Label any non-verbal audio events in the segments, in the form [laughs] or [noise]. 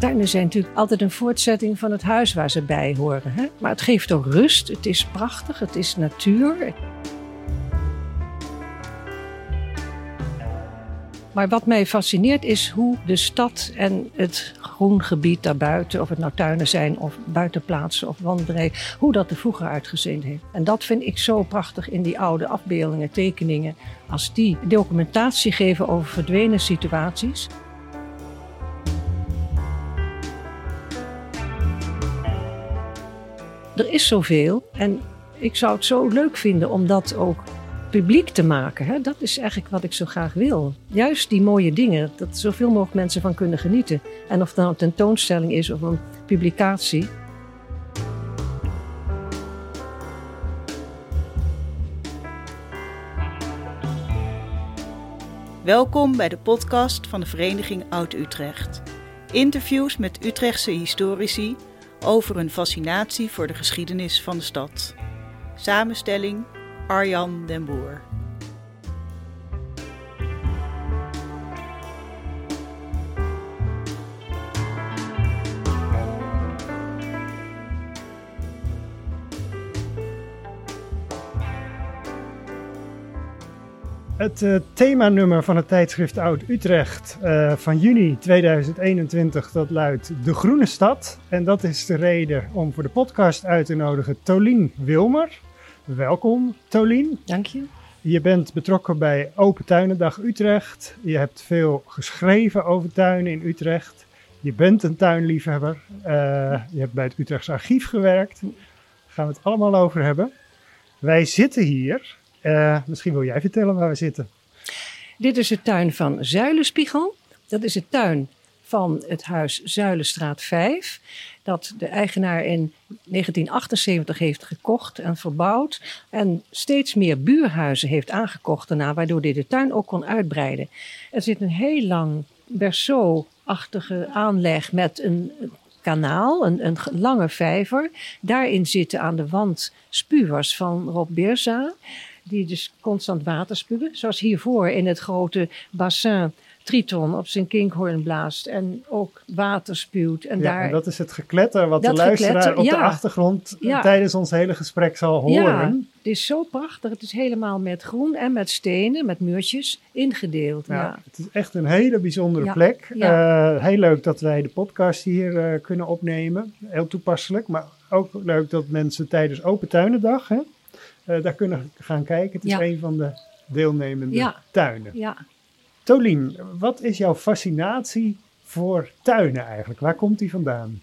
Tuinen zijn natuurlijk altijd een voortzetting van het huis waar ze bij horen. Hè? Maar het geeft ook rust, het is prachtig, het is natuur. Maar wat mij fascineert is hoe de stad en het groengebied daarbuiten, of het nou tuinen zijn of buitenplaatsen of wandelij, hoe dat er vroeger uitgezien heeft. En dat vind ik zo prachtig in die oude afbeeldingen, tekeningen, als die documentatie geven over verdwenen situaties. Er is zoveel en ik zou het zo leuk vinden om dat ook publiek te maken. Hè? Dat is eigenlijk wat ik zo graag wil. Juist die mooie dingen, dat zoveel mogelijk mensen van kunnen genieten. En of het nou een tentoonstelling is of een publicatie. Welkom bij de podcast van de Vereniging Oud-Utrecht. Interviews met Utrechtse historici over hun fascinatie voor de geschiedenis van de stad. Samenstelling Arjan den Boer. Het uh, themanummer van het tijdschrift Oud Utrecht uh, van juni 2021 dat luidt De Groene Stad. En dat is de reden om voor de podcast uit te nodigen Tolien Wilmer. Welkom Tolien. Dank je. Je bent betrokken bij Open Tuinendag Utrecht. Je hebt veel geschreven over tuinen in Utrecht. Je bent een tuinliefhebber. Uh, je hebt bij het Utrechts Archief gewerkt. Daar gaan we het allemaal over hebben. Wij zitten hier uh, misschien wil jij vertellen waar we zitten. Dit is de tuin van Zuilenspiegel. Dat is de tuin van het huis Zuilenstraat 5. Dat de eigenaar in 1978 heeft gekocht en verbouwd. En steeds meer buurhuizen heeft aangekocht daarna, waardoor hij de tuin ook kon uitbreiden. Er zit een heel lang berceau-achtige aanleg met een kanaal, een, een lange vijver. Daarin zitten aan de wand spuwers van Rob Beerza die dus constant water spuwen. Zoals hiervoor in het grote bassin Triton op zijn kinkhoorn blaast en ook water spuwt. En ja, daar, en dat is het gekletter wat de luisteraar op de achtergrond ja. tijdens ons hele gesprek zal horen. Ja, het is zo prachtig. Het is helemaal met groen en met stenen, met muurtjes ingedeeld. Ja, Het is echt een hele bijzondere plek. Uh, heel leuk dat wij de podcast hier uh, kunnen opnemen. Heel toepasselijk, maar ook leuk dat mensen tijdens Open Tuinendag... Hè, uh, daar kunnen gaan kijken. Het is een van de deelnemende ja. tuinen. Ja. Tolien, wat is jouw fascinatie voor tuinen eigenlijk? Waar komt die vandaan?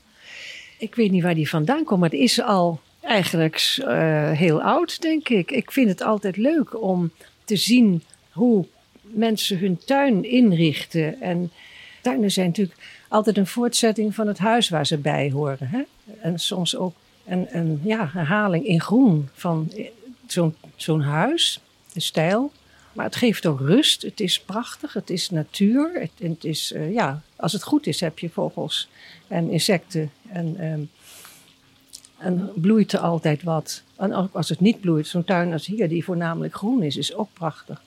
Ik weet niet waar die vandaan komt, maar het is al eigenlijk uh, heel oud, denk ik. Ik vind het altijd leuk om te zien hoe mensen hun tuin inrichten. En tuinen zijn natuurlijk altijd een voortzetting van het huis waar ze bij horen. Hè? En soms ook een, een ja, herhaling in groen van zo'n zo'n huis, de stijl. Maar het geeft ook rust. Het is prachtig. Het is natuur. Het, het is, uh, ja, als het goed is, heb je vogels en insecten. En, um, en bloeit er altijd wat. En ook als het niet bloeit, zo'n tuin als hier, die voornamelijk groen is, is ook prachtig.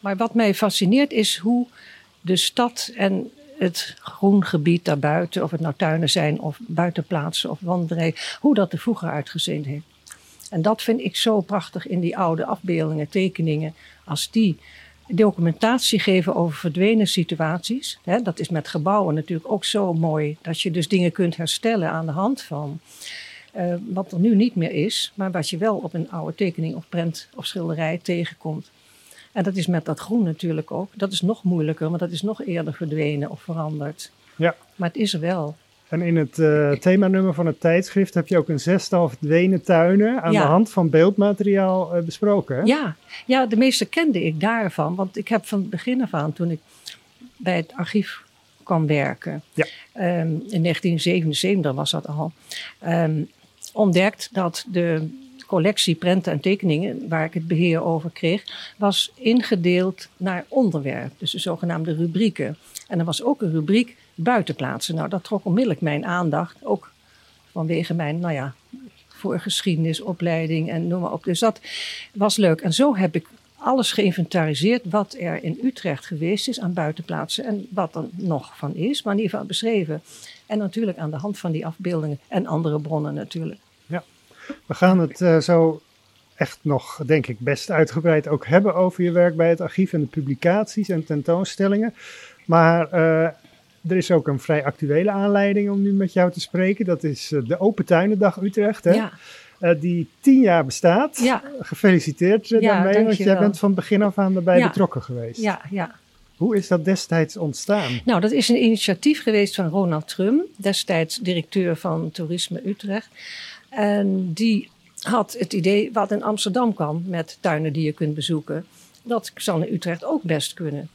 Maar wat mij fascineert is hoe de stad en het groengebied daarbuiten, of het nou tuinen zijn of buitenplaatsen of wandelen, hoe dat er vroeger uitgezien heeft. En dat vind ik zo prachtig in die oude afbeeldingen, tekeningen, als die documentatie geven over verdwenen situaties. Hè, dat is met gebouwen natuurlijk ook zo mooi, dat je dus dingen kunt herstellen aan de hand van. Uh, wat er nu niet meer is, maar wat je wel op een oude tekening of prent of schilderij tegenkomt. En dat is met dat groen natuurlijk ook. Dat is nog moeilijker, want dat is nog eerder verdwenen of veranderd. Ja. Maar het is er wel. En in het uh, themanummer van het tijdschrift heb je ook een zestal verdwenen tuinen aan de hand van beeldmateriaal uh, besproken. Hè? Ja. ja, de meeste kende ik daarvan. Want ik heb van het begin af aan, toen ik bij het archief kwam werken, ja. um, in 1977 was dat al, um, ontdekt dat de collectie prenten en tekeningen, waar ik het beheer over kreeg, was ingedeeld naar onderwerp. Dus de zogenaamde rubrieken. En er was ook een rubriek buitenplaatsen. Nou, dat trok onmiddellijk mijn aandacht. Ook vanwege mijn, nou ja, voorgeschiedenis, opleiding en noem maar op. Dus dat was leuk. En zo heb ik alles geïnventariseerd wat er in Utrecht geweest is aan buitenplaatsen en wat er nog van is, maar in ieder geval beschreven. En natuurlijk aan de hand van die afbeeldingen en andere bronnen natuurlijk. We gaan het eh, zo echt nog, denk ik, best uitgebreid ook hebben over je werk bij het archief en de publicaties en tentoonstellingen. Maar eh, er is ook een vrij actuele aanleiding om nu met jou te spreken. Dat is eh, de Open Tuinendag Utrecht, hè? Ja, die tien jaar bestaat. ja, Gefeliciteerd Ja, daarmee, want jij bent van begin af aan erbij betrokken geweest. ja, ja. Hoe is dat destijds ontstaan? Nou, dat is een initiatief geweest van Ronald Trum, destijds directeur van Toerisme Utrecht. En die had het idee wat in Amsterdam kan met tuinen die je kunt bezoeken. Dat zal in Utrecht ook best kunnen.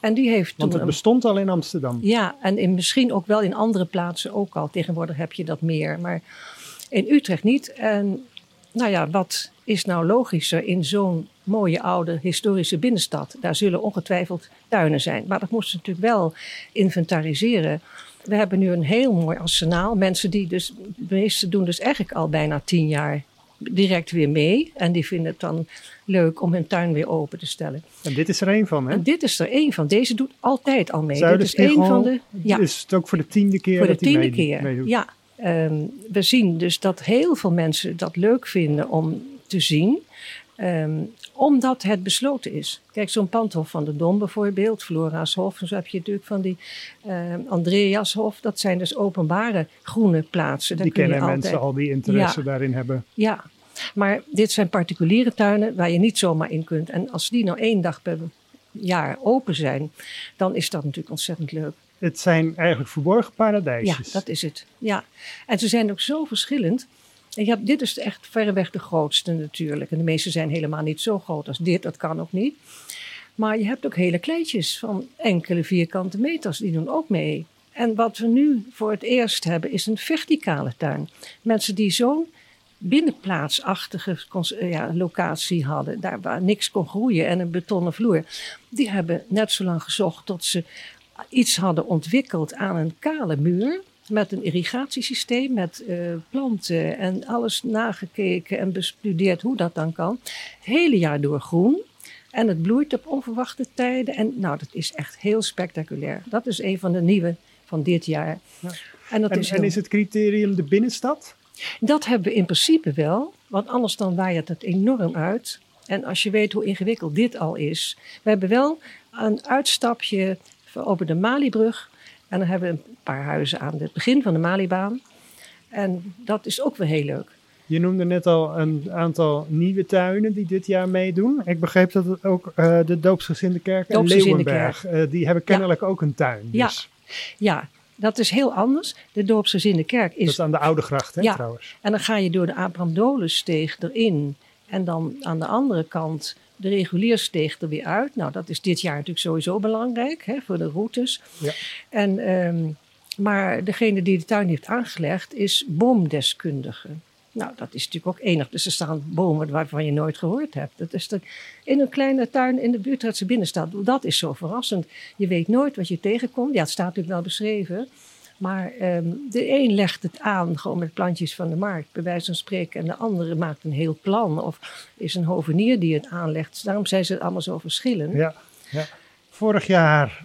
En die heeft Want het een bestond al in Amsterdam. Ja, en in, misschien ook wel in andere plaatsen ook al. Tegenwoordig heb je dat meer, maar in Utrecht niet. En nou ja, wat is nou logischer in zo'n mooie oude historische binnenstad? Daar zullen ongetwijfeld tuinen zijn. Maar dat moesten ze natuurlijk wel inventariseren. We hebben nu een heel mooi arsenaal. Mensen die dus, de meesten doen dus eigenlijk al bijna tien jaar direct weer mee. En die vinden het dan leuk om hun tuin weer open te stellen. En dit is er één van, hè? En dit is er één van. Deze doet altijd al mee. Dit is één van de. Ja, is het ook voor de tiende keer voor de dat tiende mee- keer. meedoet. Ja, ehm, we zien dus dat heel veel mensen dat leuk vinden om te zien. ehm, omdat het besloten is. Kijk, zo'n pandhof van de Dom bijvoorbeeld, Flora's Hof. En zo heb je natuurlijk van die ehm Andreashof. Dat zijn dus openbare groene plaatsen. Daar Die kennen altijd, mensen al die interesse Ja. daarin hebben. Ja, maar dit zijn particuliere tuinen waar je niet zomaar in kunt. En als die nou één dag per jaar open zijn, dan is dat natuurlijk ontzettend leuk. Het zijn eigenlijk verborgen Ja, paradijsjes. dat is het. Ja. En ze zijn ook zo verschillend. Hebt, dit is echt verreweg de grootste natuurlijk. En de meeste zijn helemaal niet zo groot als dit. Dat kan ook niet. Maar je hebt ook hele kleintjes van enkele vierkante meters. Die doen ook mee. En wat we nu voor het eerst hebben is een verticale tuin. Mensen die zo'n binnenplaatsachtige eh, ja, locatie hadden. Daar waar niks kon groeien en een betonnen vloer. Die hebben net zo lang gezocht tot ze iets hadden ontwikkeld aan een kale muur. Met een irrigatiesysteem, met eh, planten en alles nagekeken en bestudeerd hoe dat dan kan. Het hele jaar door groen. En het bloeit op onverwachte tijden. En nou, dat is echt heel spectaculair. Dat is een van de nieuwe van dit jaar. Ja. En, dat En, is en heel- is het criterium de binnenstad? dat hebben we in principe wel, want anders dan waait het enorm uit. En als je weet hoe ingewikkeld dit al is. We hebben wel een uitstapje over de Malibrug. En dan hebben we een paar huizen aan het begin van de Malibaan. En dat is ook weer heel leuk. Je noemde net al een aantal nieuwe tuinen die dit jaar meedoen. Ik begreep dat het ook eh, de Doopsgezinde Kerk en Leeuwenberg, eh, die hebben kennelijk ook een tuin. Ja, Dus. Ja, dat is heel anders. De Doopsgezinde Kerk Dat is is... aan de Oude Gracht, hè, Ja. trouwens. En dan ga je door de Abraham Dolensteeg erin. En dan aan de andere kant de reguliersteeg er weer uit. Nou, dat is dit jaar natuurlijk sowieso belangrijk hè, voor de routes. Ja. En, ehm, maar degene die de tuin heeft aangelegd is boomdeskundige. Nou, dat is natuurlijk ook enig. Dus er staan bomen waarvan je nooit gehoord hebt. Dat is de, in een kleine tuin in de Utrechtse binnenstad. Dat is zo verrassend. Je weet nooit wat je tegenkomt. Ja, het staat natuurlijk wel beschreven. Maar ehm, de een legt het aan gewoon met plantjes van de markt, bij wijze van spreken. En de andere maakt een heel plan. Of is een hovenier die het aanlegt. Daarom zijn ze allemaal zo verschillend. Ja, ja. Vorig jaar,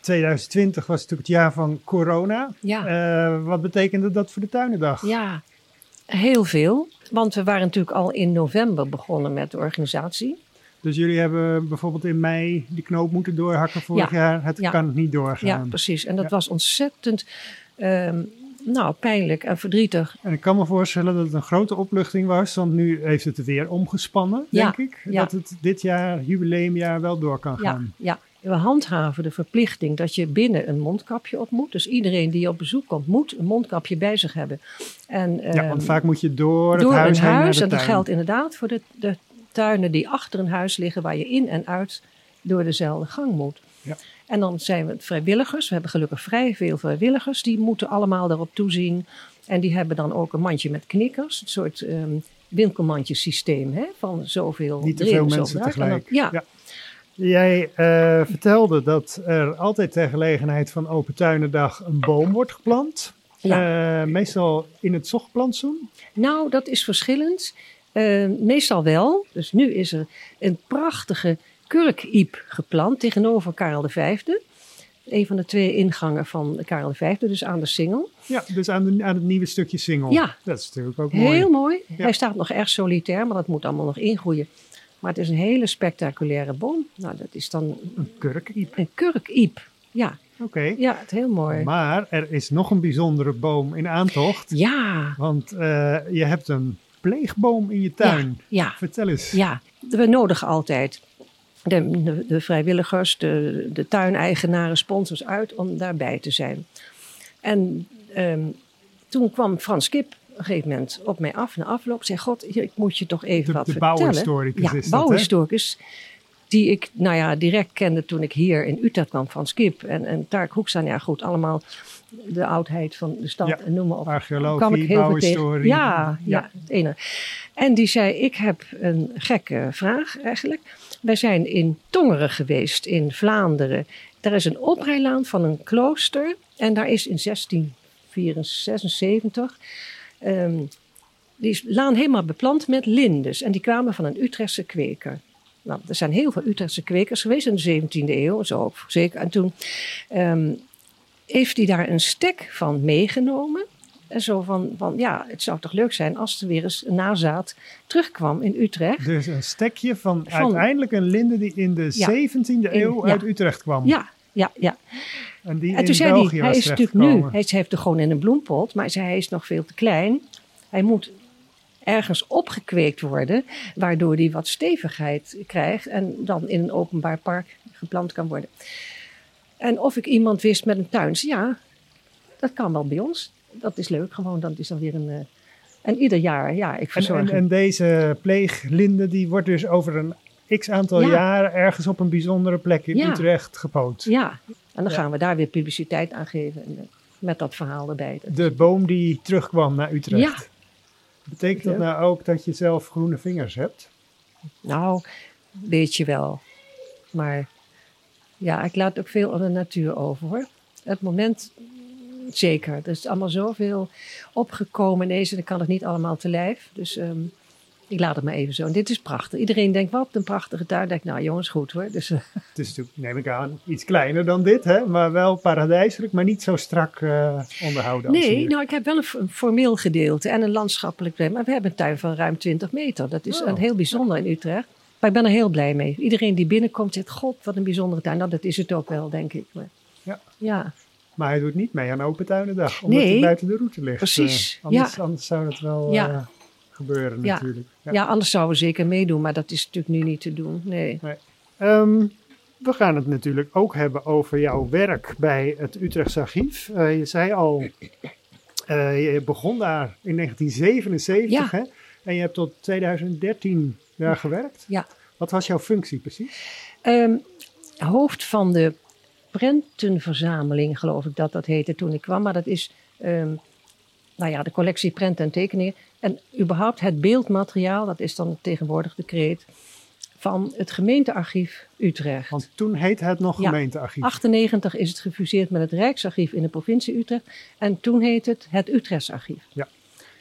2020, was natuurlijk het jaar van corona. Ja. Eh, wat betekende dat voor de Tuinendag? Ja, heel veel. Want we waren natuurlijk al in november begonnen met de organisatie. Dus jullie hebben bijvoorbeeld in mei die knoop moeten doorhakken vorig Ja. jaar. Het Ja. kan niet Ja, doorgaan. precies. En dat Ja. was ontzettend ehm, nou, pijnlijk en verdrietig. En ik kan me voorstellen dat het een grote opluchting was, want nu heeft het er weer omgespannen, Ja, denk ik. ja. Dat het dit jaar, jubileumjaar, wel door kan Ja, gaan. ja, we handhaven de verplichting dat je binnen een mondkapje op moet. Dus iedereen die op bezoek komt, moet een mondkapje bij zich hebben. En, Ja, ehm, want vaak moet je door, door het huis een heen naar huis. de En dat geldt inderdaad voor de, de tuinen die achter een huis liggen, waar je in en uit door dezelfde gang moet. Ja. En dan zijn we vrijwilligers. We hebben gelukkig vrij veel vrijwilligers. Die moeten allemaal daarop toezien. En die hebben dan ook een mandje met knikkers. Een soort ehm winkelmandjesysteem hè, van zoveel Niet te veel mensen dan- tegelijk. ja, Jij eh, vertelde dat er altijd ter gelegenheid van Open Tuinendag een boom wordt geplant. Eh, meestal in het zochtplantsoen. Nou, dat is verschillend. Eh, meestal wel. Dus nu is er een prachtige kurkiep geplant tegenover Karel V. Een van de twee ingangen van Karel V, dus aan de Singel. Ja, dus aan, de, aan het nieuwe stukje single. Ja. Dat is natuurlijk ook mooi. Heel mooi. Ja. Hij staat nog erg solitair, maar dat moet allemaal nog ingroeien. Maar het is een hele spectaculaire boom. Nou, dat is dan Een kurkiep. een kurkiep. Ja, Oké. ja, het heel mooi. Maar er is nog een bijzondere boom in aantocht. Ja, Want eh, je hebt een pleegboom in je tuin. ja, Vertel eens. ja. We nodigen altijd de, de, de vrijwilligers, de, de tuineigenaren, sponsors uit om daarbij te zijn. En ehm, toen kwam Frans Kip op een gegeven moment op mij af, na afloop, zei: God, hier, ik moet je toch even De, wat de vertellen. bouwhistoricus Ja, is dat. Die ik nou ja, direct kende toen ik hier in Utrecht kwam van Skip. En, en Tarek Hoekstra, ja goed, allemaal de oudheid van de stad Ja, en noem maar op. Archeologie, ik bouwhistorie. Ja, ja. Ja. het ene. En die zei, ik heb een gekke vraag eigenlijk. Wij zijn in Tongeren geweest, in Vlaanderen. Daar is een oprijlaan van een klooster. En daar is in 1676 ehm, die is laan helemaal beplant met lindes. En die kwamen van een Utrechtse kweker. Nou, er zijn heel veel Utrechtse kwekers geweest in de 17e eeuw, zo ook zeker. En toen ehm, heeft hij daar een stek van meegenomen. En zo van, van, ja, het zou toch leuk zijn als er weer eens een nazaat terugkwam in Utrecht. Dus een stekje van, Van- uiteindelijk een linde die in de Ja. 17e eeuw uit Utrecht kwam. Ja, ja, ja. En die En in toen zei België hij, hij is natuurlijk nu, hij heeft er gewoon in een bloempot, maar hij zei, hij is nog veel te klein. Hij moet ergens opgekweekt worden, waardoor hij wat stevigheid krijgt en dan in een openbaar park geplant kan worden. En of ik iemand wist met een tuin, ja, dat kan wel bij ons. Dat is leuk, gewoon, dat is dan weer een... eh, en ieder jaar, ja, ik En, verzorg en, hem. en deze pleeglinde die wordt dus over een x aantal Ja. jaren ergens op een bijzondere plek in Ja. Utrecht gepoot. Ja, en dan Ja. gaan we daar weer publiciteit aan geven en, eh, met dat verhaal erbij. Dat- De boom die terugkwam naar Utrecht. Betekent dat nou ook dat je zelf groene vingers hebt? Nou, weet je wel. Maar ja, ik laat ook veel aan de natuur over hoor. Het moment, zeker. Er is allemaal zoveel opgekomen ineens en ik kan het niet allemaal te lijf. Dus ehm, ik laat het maar even zo. En dit is prachtig. Iedereen denkt, wat een prachtige tuin. Denk, nou jongens, goed hoor. Dus, eh, [laughs] Het is natuurlijk, neem ik aan, iets kleiner dan dit, hè? maar wel paradijselijk, maar niet zo strak eh, onderhouden als nee, hier. nou ik heb wel een, formeel gedeelte en een landschappelijk. Maar we hebben een tuin van ruim 20 meter. Dat is Oh. een heel bijzonder in Utrecht. Maar ik ben er heel blij mee. Iedereen die binnenkomt zegt, god, wat een bijzondere tuin. Nou, dat is het ook wel, denk ik. Maar, Ja. ja. Maar hij doet niet mee aan Open Tuinendag, omdat Nee, hij buiten de route ligt. precies, Eh, anders, ja. anders zou dat wel Ja. Gebeuren Ja. natuurlijk. Ja. Ja. anders zouden we zeker meedoen, maar dat is natuurlijk nu niet te doen. Nee. Ehm, we gaan het natuurlijk ook hebben over jouw werk bij het Utrechts Archief. Eh, je zei al, eh, je begon daar in 1977 Ja. hè? en je hebt tot 2013 daar gewerkt. Ja. Wat was jouw functie precies? Ehm, hoofd van de prentenverzameling, geloof ik dat dat heette toen ik kwam. Maar dat is ehm, nou ja, de collectie prenten en tekeningen. En überhaupt het beeldmateriaal, dat is dan tegenwoordig de kreet, van het gemeentearchief Utrecht. Want toen heette het nog Ja. gemeentearchief. 98 is het gefuseerd met het Rijksarchief in de provincie Utrecht. En toen heet het het Utrechtsarchief.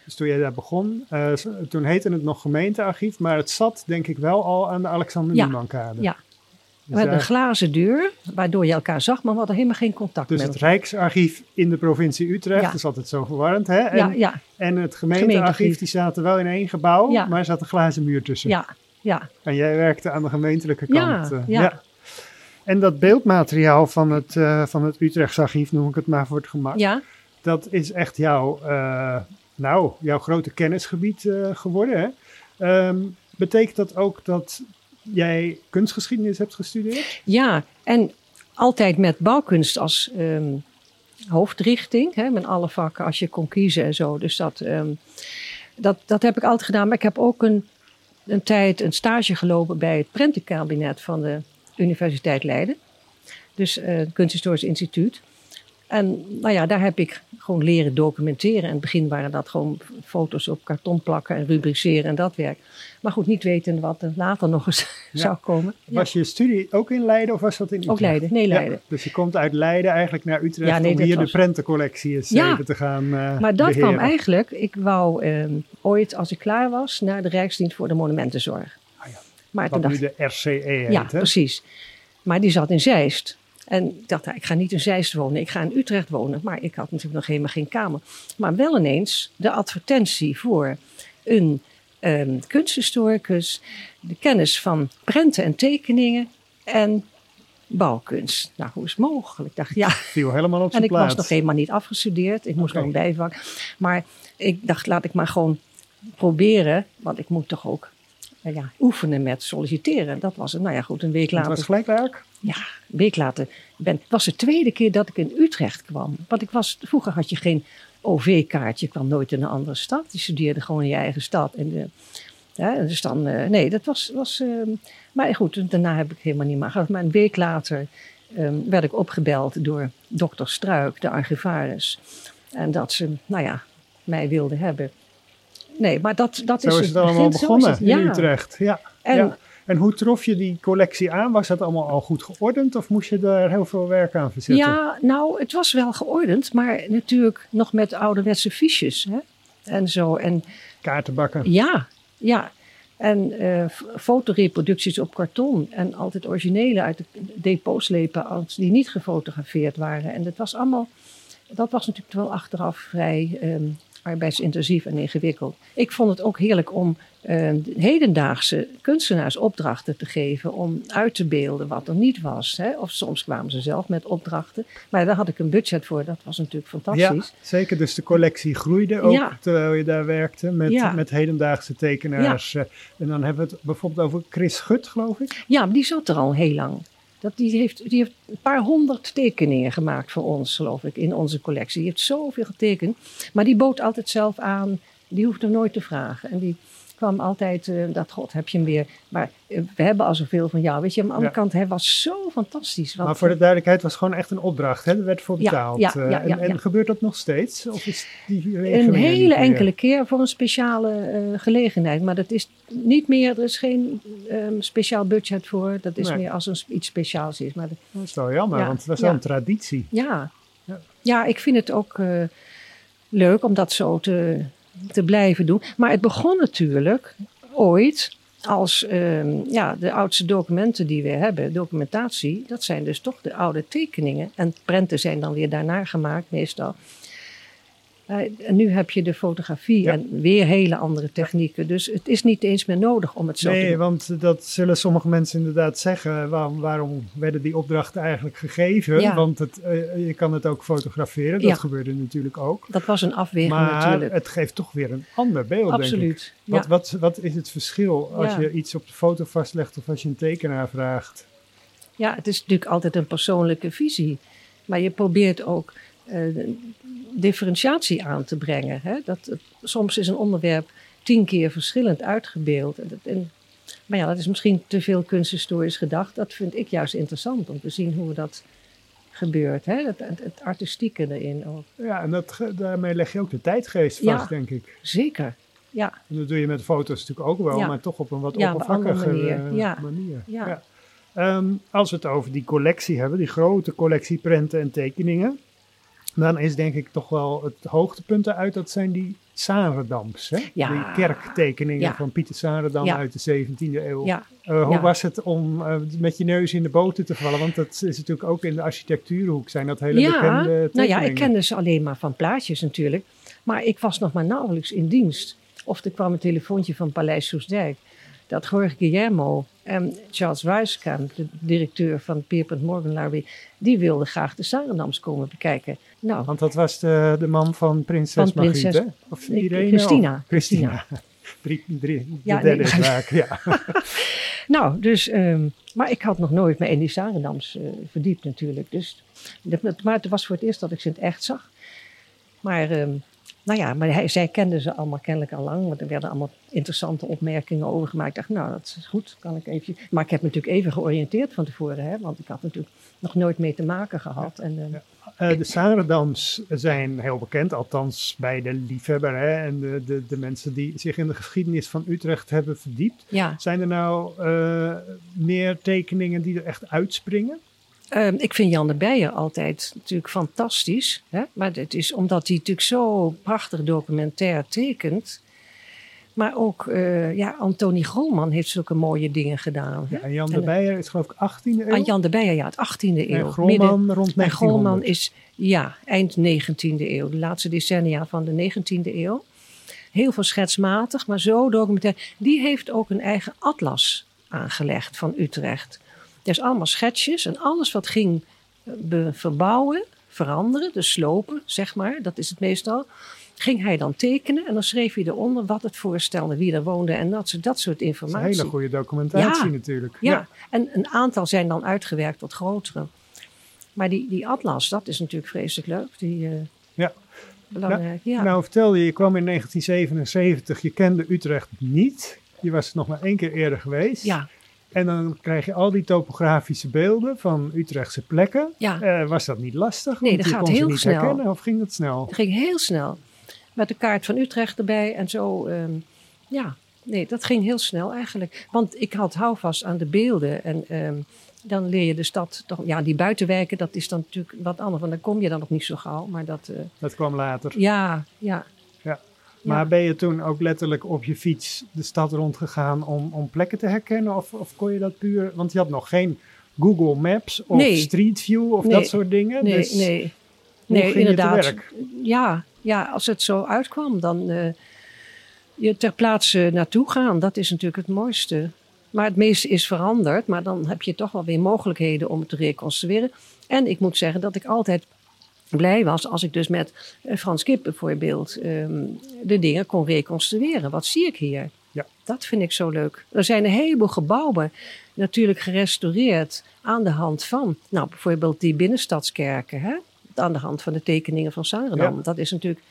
Dus toen jij daar begon, eh, toen heette het nog gemeentearchief, maar het zat denk ik wel al aan de Alexander Ja. Ja. Dus, met daar- een glazen deur, waardoor je elkaar zag, maar we hadden helemaal geen contact dus met het elkaar. Rijksarchief in de provincie Utrecht, Ja. dat is altijd zo verwarrend. Hè? En, Ja, ja, en het gemeentearchief, die zaten wel in één gebouw, Ja. maar er zat een glazen muur tussen. ja, ja. En jij werkte aan de gemeentelijke Ja, kant. eh, ja. En dat beeldmateriaal van het, eh van het Utrechts archief, noem ik het maar voor het gemak, Ja, dat is echt jouw, eh, nou, jouw grote kennisgebied geworden. Hè? Ehm, betekent dat ook dat jij kunstgeschiedenis hebt gestudeerd? ja. En altijd met bouwkunst als ehm, hoofdrichting, hè, met alle vakken als je kon kiezen en zo. Dus dat, ehm, dat, dat heb ik altijd gedaan. Maar ik heb ook een, een tijd een stage gelopen bij het prentenkabinet van de Universiteit Leiden. Dus eh, het Kunsthistorisch Instituut. En nou ja, daar heb ik gewoon leren documenteren. In het begin waren dat gewoon foto's op karton plakken en rubriceren en dat werk. Maar goed, niet weten wat er later nog eens zou komen. Was je studie ook in Leiden of was dat in Utrecht? Ook Leiden, nee Leiden. dus je komt uit Leiden eigenlijk naar Utrecht om hier de prentencollectie eens even te gaan uh, Maar dat kwam eigenlijk, ik wou ehm, ooit als ik klaar was naar de Rijksdienst voor de Monumentenzorg. Ah, ja. maar Wat nu de RCE heet, Ja, precies. Maar die zat in Zeist. En ik dacht, nou, ik ga niet in Zeist wonen, ik ga in Utrecht wonen. Maar ik had natuurlijk nog helemaal geen kamer. Maar wel ineens de advertentie voor een um, kunsthistoricus, de kennis van prenten en tekeningen en bouwkunst. Nou, hoe is het mogelijk? Ik dacht, ja. Viel helemaal op zijn En ik was nog helemaal niet afgestudeerd. Ik moest nog een bijvak. Maar ik dacht, laat ik maar gewoon proberen. Want ik moet toch ook ja, oefenen met solliciteren. Dat was het. Nou ja, goed, een week later. Het was gelijk werk? Ja, een week later. Ben, het was de tweede keer dat ik in Utrecht kwam. Want ik was, vroeger had je geen OV-kaartje. Je kwam nooit in een andere stad. Je studeerde gewoon in je eigen stad. En de, ja, dus dan, uh, nee, dat was. was uh, maar goed, daarna heb ik helemaal niet meer gehad. Maar een week later um, werd ik opgebeld door dokter Struik, de archivaris. En dat ze, nou ja, mij wilden hebben. Nee, maar dat, dat Zo is, is het allemaal begonnen het, in Utrecht. Ja. En, ja. En hoe trof je die collectie aan? Was dat allemaal al goed geordend of moest je daar heel veel werk aan verzetten? Ja, nou, het was wel geordend, maar natuurlijk nog met ouderwetse fiches. Hè? En zo. En, Kaartenbakken. Ja, ja. En uh, fotoreproducties op karton. En altijd originele uit de depot slepen die niet gefotografeerd waren. En dat was allemaal, dat was natuurlijk wel achteraf vrij um, arbeidsintensief en ingewikkeld. Ik vond het ook heerlijk om uh, hedendaagse kunstenaars opdrachten te geven om uit te beelden wat er niet was. Hè? Of soms kwamen ze zelf met opdrachten. Maar daar had ik een budget voor, dat was natuurlijk fantastisch. Ja, zeker. Dus de collectie groeide ook ja. terwijl je daar werkte met, ja. met hedendaagse tekenaars. Ja. En dan hebben we het bijvoorbeeld over Chris Gut, geloof ik. Ja, die zat er al heel lang. Dat, die, heeft, die heeft een paar honderd tekeningen gemaakt voor ons, geloof ik, in onze collectie. Die heeft zoveel getekend. Maar die bood altijd zelf aan. Die hoefde nooit te vragen. En die kwam altijd, uh, dat god, heb je hem weer. Maar uh, we hebben al zoveel van jou. Weet je, aan de andere ja. kant, hij was zo fantastisch. maar voor de duidelijkheid, was gewoon echt een opdracht. Hè? Er werd voor betaald. Ja, ja, en, en, gebeurt dat nog steeds? Of is die een hele enkele keer voor een speciale gelegenheid. Maar dat is niet meer, er is geen um, speciaal budget voor. Dat is nee. meer als er iets speciaals is. Maar dat, dat is wel jammer, want dat is wel een traditie. Ja. Ja. ik vind het ook leuk om dat zo te te blijven doen. Maar het begon natuurlijk ooit als uh, ja, de oudste documenten die we hebben, documentatie, dat zijn dus toch de oude tekeningen. En prenten zijn dan weer daarna gemaakt meestal. En nu heb je de fotografie ja. en weer hele andere technieken. Dus het is niet eens meer nodig om het zo nee, te doen. Nee, want dat zullen sommige mensen inderdaad zeggen. Waarom, waarom werden die opdrachten eigenlijk gegeven? Ja. Want het, uh, je kan het ook fotograferen. Dat ja. gebeurde natuurlijk ook. Dat was een afweging maar natuurlijk. het geeft toch weer een ander beeld, Absoluut. denk ik. Wat, wat, wat is het verschil als je iets op de foto vastlegt of als je een tekenaar vraagt? Ja, het is natuurlijk altijd een persoonlijke visie. Maar je probeert ook... Uh, differentiatie aan te brengen. Hè? Dat, soms is een onderwerp tien keer verschillend uitgebeeld. En, en, maar ja, dat is misschien te veel kunsthistorisch gedacht. Dat vind ik juist interessant om te zien hoe dat gebeurt. Hè? Het, het, het artistieke erin ook. Ja, en dat, daarmee leg je ook de tijdgeest vast, ja, denk ik. Zeker, ja. En dat doe je met foto's natuurlijk ook wel, ja. maar toch op een wat ja, oppervlakkige manier. Ja. manier. Ja. Um, als we het over die collectie hebben, die grote collectie prenten en tekeningen dan is denk ik toch wel het hoogtepunt eruit, dat zijn die Sarendams. Hè? Ja. Die kerktekeningen ja. van Pieter Sarendam ja. uit de 17e eeuw. Uh, hoe was het om uh, met je neus in de boter te vallen? Want dat is natuurlijk ook in de architectuurhoek zijn dat hele bekende tekeningen. Nou ja, ik kende ze alleen maar van plaatjes natuurlijk. Maar ik was nog maar nauwelijks in dienst. Of er kwam een telefoontje van Paleis Soesdijk. Dat Jorge Guillermo en Charles Weiskamp, de directeur van Pierpunt Morgan Larry, die wilden graag de Sarendams komen bekijken. Nou, Want dat was de, de man van prinses van Margriet, prinses, hè? Of Irene? Christina. Of Christina. drie, drie, de Ja, derde nee. ja. nou, dus, um, maar ik had nog nooit me in die Sarendams uh, verdiept natuurlijk. Dus, maar het was voor het eerst dat ik ze in het echt zag. Maar um, nou ja, maar hij, zij kenden ze allemaal kennelijk al lang. Want er werden allemaal interessante opmerkingen over gemaakt. Ik dacht, nou, dat is goed. Kan ik even... Maar ik heb me natuurlijk even georiënteerd van tevoren. Hè, want ik had natuurlijk nog nooit mee te maken gehad. En, uh, uh, de Sarendams zijn heel bekend, althans bij de liefhebber hè, en de, de, de, mensen die zich in de geschiedenis van Utrecht hebben verdiept. Ja. Zijn er nou uh, meer tekeningen die er echt uitspringen? Uh, ik vind Jan de Beijer altijd natuurlijk fantastisch. Hè? Maar het is omdat hij natuurlijk zo prachtig documentair tekent. Maar ook uh, ja, Antonie Grolman heeft zulke mooie dingen gedaan. Ja, en Jan de Beijer is geloof ik 18e eeuw? Ah, Jan de Beijer, ja, het 18e eeuw. En Grolman Midden, rond 1900. En Grolman is, ja, eind 19e eeuw. De laatste decennia van de 19e eeuw. Heel veel schetsmatig, maar zo documentair. Die heeft ook een eigen atlas aangelegd van Utrecht. Dus allemaal schetsjes en alles wat ging verbouwen, veranderen, dus slopen, zeg maar, dat is het meestal. Ging hij dan tekenen en dan schreef hij eronder wat het voorstelde, wie er woonde en dat, dat soort informatie. Dat is een hele goede documentatie ja, natuurlijk. Ja. ja, en een aantal zijn dan uitgewerkt tot grotere. Maar die, die atlas, dat is natuurlijk vreselijk leuk. Die, uh, ja. Belangrijk, nou, ja. Nou, vertel je, je kwam in 1977, je kende Utrecht niet. Je was nog maar één keer eerder geweest. Ja. En dan krijg je al die topografische beelden van Utrechtse plekken. Ja. Uh, was dat niet lastig? Nee, dat gaat heel niet snel. herkennen, of ging dat snel? Het ging heel snel. Met de kaart van Utrecht erbij en zo. Um, ja, nee, dat ging heel snel eigenlijk. Want ik had houvast aan de beelden. En um, dan leer je de stad toch. Ja, die buitenwijken, dat is dan natuurlijk wat anders. Want dan kom je dan nog niet zo gauw. Maar dat. Uh, dat kwam later. Ja, ja. Maar ben je toen ook letterlijk op je fiets de stad rondgegaan om, om plekken te herkennen? Of, of kon je dat puur... Want je had nog geen Google Maps of nee. Street View of nee. dat soort dingen. Nee, dus nee. Nee, inderdaad. Ja, ja, als het zo uitkwam, dan uh, je ter plaatse naartoe gaan. Dat is natuurlijk het mooiste. Maar het meeste is veranderd. Maar dan heb je toch wel weer mogelijkheden om het te reconstrueren. En ik moet zeggen dat ik altijd blij was als ik dus met Frans Kip bijvoorbeeld um, de dingen kon reconstrueren. Wat zie ik hier? Ja. Dat vind ik zo leuk. Er zijn een heleboel gebouwen natuurlijk gerestaureerd aan de hand van, nou bijvoorbeeld die binnenstadskerken, hè? aan de hand van de tekeningen van Sarendam. Ja. Dat is natuurlijk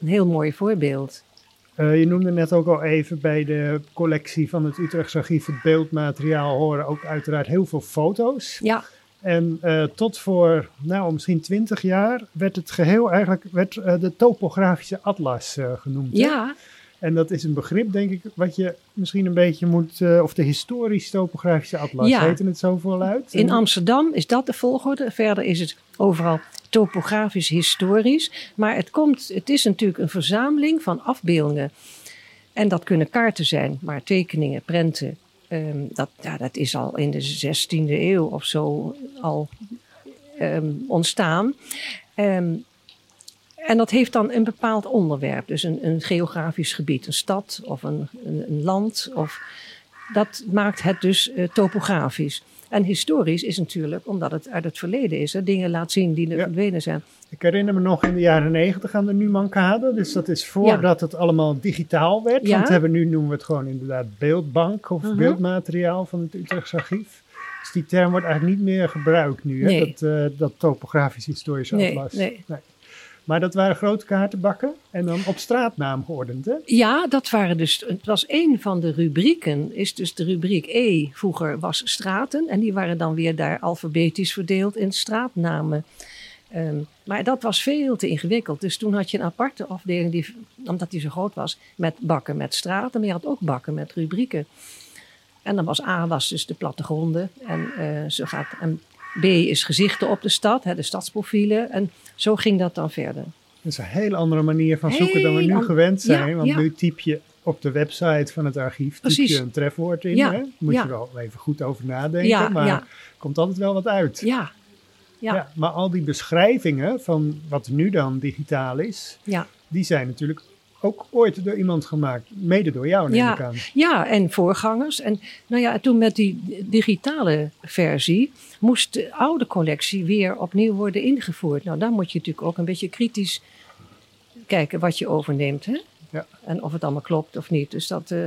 een heel mooi voorbeeld. Uh, je noemde net ook al even bij de collectie van het Utrechtse Archief het beeldmateriaal horen ook uiteraard heel veel foto's. Ja. En uh, tot voor, nou, misschien twintig jaar werd het geheel eigenlijk werd, uh, de topografische atlas uh, genoemd. Ja. Hè? En dat is een begrip, denk ik, wat je misschien een beetje moet, of de historisch-topografische atlas, Ja. heette het zo voluit? In Amsterdam is dat de volgorde. Verder is het overal topografisch historisch. Maar het, komt, het is natuurlijk een verzameling van afbeeldingen. En dat kunnen kaarten zijn, maar tekeningen, prenten. Um, dat, ja, dat is al in de 16e eeuw of zo al um, ontstaan. Um, en dat heeft dan een bepaald onderwerp, dus een, een geografisch gebied, een stad of een, een, land. Of, dat maakt het dus uh, topografisch. En historisch is natuurlijk, omdat het uit het verleden is, hè, dingen laat zien die er Ja. verdwenen zijn. Ik herinner me nog in de jaren negentig aan de Numankade. Dus dat is voordat het allemaal digitaal werd. Ja. Want we hebben nu noemen we het gewoon inderdaad beeldbank of Mhm. beeldmateriaal van het Utrechtse archief. Dus die term wordt eigenlijk niet meer gebruikt nu, hè? Nee. Dat, eh, dat topografisch historische Nee, atlas. nee. Maar dat waren grote kaartenbakken en dan op straatnaam geordend, hè? Ja, dat waren dus. Het was een van de rubrieken. Is dus de rubriek E. Vroeger was straten. En die waren dan weer daar alfabetisch verdeeld in straatnamen. Um, maar dat was veel te ingewikkeld. Dus toen had je een aparte afdeling, die, omdat die zo groot was, met bakken met straten. Maar je had ook bakken met rubrieken. En dan was A was dus de plattegronden. En, uh, zo gaat, en B is gezichten op de stad, hè, de stadsprofielen. En zo ging dat dan verder. Dat is een hele andere manier van zoeken dan we Heel nu gewend Ja, zijn. want ja. nu typ je op de website van het archief typ je een trefwoord in. Ja, Hè? Moet je wel even goed over nadenken. Maar ja. komt altijd wel wat uit. Ja, ja, ja. maar al die beschrijvingen van wat nu dan digitaal is, die zijn natuurlijk ook ooit door iemand gemaakt. Mede door jou, neem Ja. ik aan. Ja, en voorgangers. En nou ja, toen met die digitale versie moest de oude collectie weer opnieuw worden ingevoerd. Nou, dan moet je natuurlijk ook een beetje kritisch kijken wat je overneemt. Hè? Ja. En of het allemaal klopt of niet. Dus dat. eh,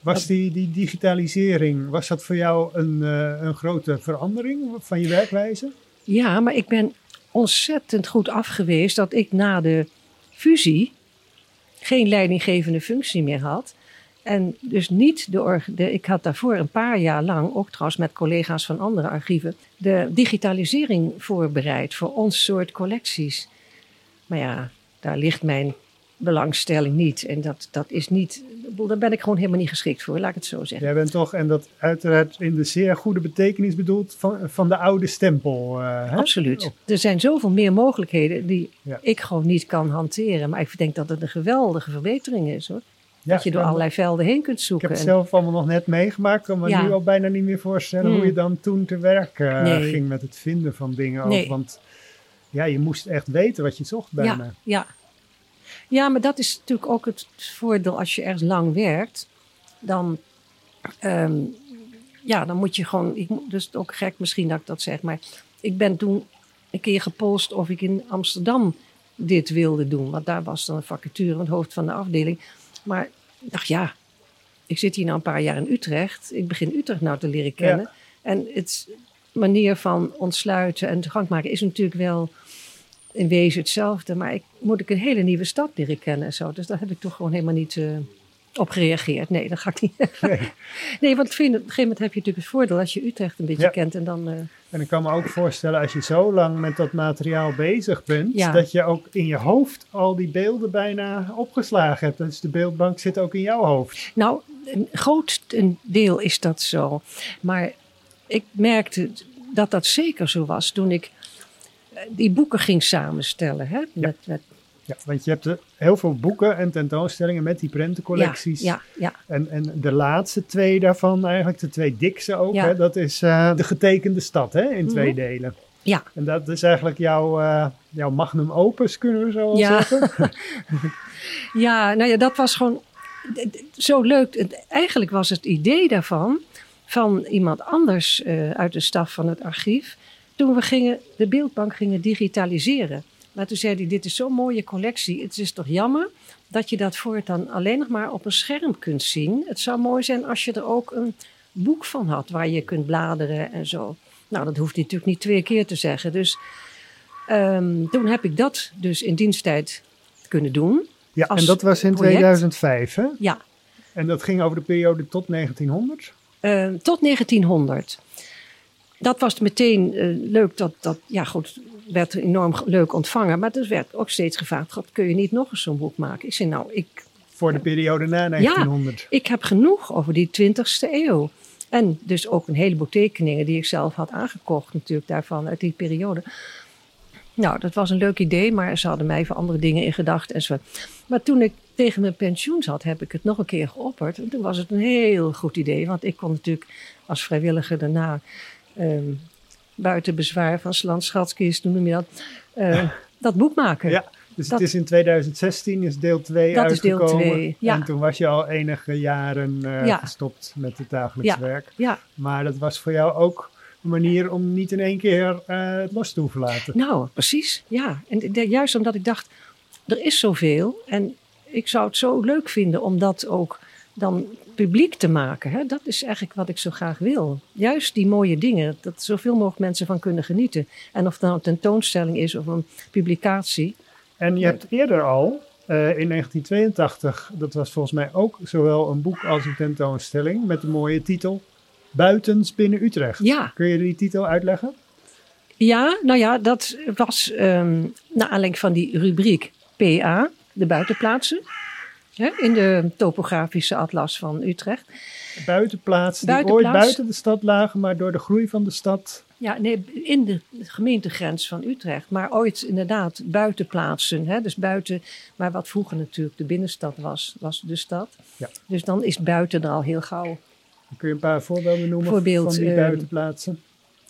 Was die, die digitalisering, was dat voor jou een, eh, een grote verandering van je werkwijze? ja, maar ik ben ontzettend goed af geweest dat ik na de fusie geen leidinggevende functie meer had. En dus niet de, de. Ik had daarvoor een paar jaar lang, ook trouwens met collega's van andere archieven, de digitalisering voorbereid voor ons soort collecties. Maar ja, daar ligt mijn belangstelling niet. En dat, dat is niet. Daar ben ik gewoon helemaal niet geschikt voor, laat ik het zo zeggen. Jij bent toch, en dat uiteraard in de zeer goede betekenis bedoeld, van, van de oude stempel. eh? Absoluut. Oh. Er zijn zoveel meer mogelijkheden die Ja. ik gewoon niet kan hanteren. Maar ik denk dat het een geweldige verbetering is hoor. Ja, dat je door allerlei velden heen kunt Ik zoeken. heb het zelf allemaal nog net meegemaakt, kan me Ja. nu al bijna niet meer voorstellen Hmm. hoe je dan toen te werk eh, Nee. ging met het vinden van dingen. Ook, want ja, je moest echt weten wat je zocht bijna. Ja, ja. Ja, maar dat is natuurlijk ook het voordeel als je ergens lang werkt. Dan, ehm, ja, dan moet je gewoon. Ik, dus ook gek misschien dat ik dat zeg, maar ik ben toen een keer gepolst of ik in Amsterdam dit wilde doen. Want daar was dan een vacature, het hoofd van de afdeling. Maar ik dacht, ja, ik zit hier nou een paar jaar in Utrecht. Ik begin Utrecht nou te leren kennen. En het manier van ontsluiten en toegang maken is natuurlijk wel in wezen hetzelfde. Maar ik moet ik een hele nieuwe stad leren kennen en zo. Dus daar heb ik toch gewoon helemaal niet eh, op gereageerd. Nee, dat ga ik niet. Nee. [laughs] nee, want vind, op een gegeven moment heb je natuurlijk het voordeel als je Utrecht een beetje Ja. kent. En dan, eh, En ik kan me ook voorstellen, als je zo lang met dat materiaal bezig bent, Ja. dat je ook in je hoofd al die beelden bijna opgeslagen hebt. Dus de beeldbank zit ook in jouw hoofd. Nou, een groot deel is dat zo. Maar ik merkte dat dat zeker zo was toen ik die boeken ging samenstellen. Hè? Met, met, Ja, want je hebt eh, heel veel boeken en tentoonstellingen met die prentencollecties. Ja, ja, En, en de laatste twee daarvan, eigenlijk de twee dikste ook, Ja. hè, dat is eh, de getekende stad hè, in twee Mhm. delen. ja. En dat is eigenlijk jouw, eh, jouw magnum opus, kunnen we zo wel Ja. zeggen. [laughs] [laughs] Ja, nou ja, dat was gewoon zo leuk. Eigenlijk was het idee daarvan van iemand anders uit de staf van het archief. Toen we gingen, de beeldbank gingen digitaliseren. Maar toen zei hij, dit is zo'n mooie collectie. Het is toch jammer dat je dat voortaan alleen nog maar op een scherm kunt zien. Het zou mooi zijn als je er ook een boek van had waar je kunt bladeren en zo. Nou, dat hoeft hij natuurlijk niet twee keer te zeggen. Dus ehm, toen heb ik dat dus in diensttijd kunnen doen. Ja, en dat was in project. 2005 hè? Ja, En dat ging over de periode tot 1900. Eh, tot 1900. Dat was meteen eh, leuk. Dat, dat, ja, goed, werd enorm leuk ontvangen. Maar er werd ook steeds gevraagd: God, kun je niet nog eens zo'n boek maken? Ik zei: Nou, ik, Voor de periode na 1900. ik heb genoeg over die 20ste eeuw. En dus ook een heleboel tekeningen die ik zelf had aangekocht, natuurlijk daarvan uit die periode. Nou, dat was een leuk idee, maar ze hadden mij voor andere dingen in gedachten en zo. Maar toen ik tegen mijn pensioen zat, heb ik het nog een keer geopperd. En toen was het een heel goed idee, want ik kon natuurlijk als vrijwilliger daarna, ehm, buiten bezwaar van Slans Schatkist, hoe noem je dat, eh, dat boek maken. Ja, dus Dat- het is in 2016 is deel 2 Dat is deel uitgekomen. twee, ja. En toen was je al enige jaren eh, Ja. gestopt met het dagelijks Ja. werk. ja. Maar dat was voor jou ook een manier om niet in één keer eh, het los te hoeven laten. Nou, precies. Ja. En de- juist omdat ik dacht, er is zoveel. En ik zou het zo leuk vinden om dat ook dan publiek te maken. Hè? Dat is eigenlijk wat ik zo graag wil. Juist die mooie dingen, dat zoveel mogelijk mensen van kunnen genieten. En of het nou een tentoonstelling is of een publicatie. En je hebt eerder al, eh, in 1982, dat was volgens mij ook zowel een boek als een tentoonstelling met de mooie titel Buitens binnen Utrecht. Ja. Kun je die titel uitleggen? Ja, nou ja, dat was ehm naar aanleiding van die rubriek PA, de buitenplaatsen. Hè, in de topografische atlas van Utrecht. Buitenplaatsen die Buitenplaats. ooit buiten de stad lagen, maar door de groei van de stad. Ja, nee, in de gemeentegrens van Utrecht. Maar ooit inderdaad buitenplaatsen. Hè? Dus buiten, maar wat vroeger natuurlijk de binnenstad was, was de stad. Ja. Dus dan is buiten er al heel gauw Kun je een paar voorbeelden noemen Voorbeeld, van die eh, buitenplaatsen?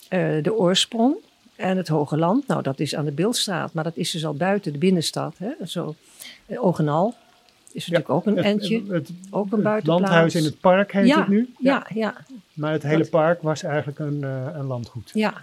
eh, de oorsprong en het Hoge Land. Nou, dat is aan de Beeldstraat, maar dat is dus al buiten de binnenstad. Hè? Zo, eh, Ogenal is natuurlijk ook een entje. Het, ook een buitenplaats. landhuis in het park heet ja, het nu. Ja, ja, Maar het hele park was eigenlijk een, eh, een landgoed. ja.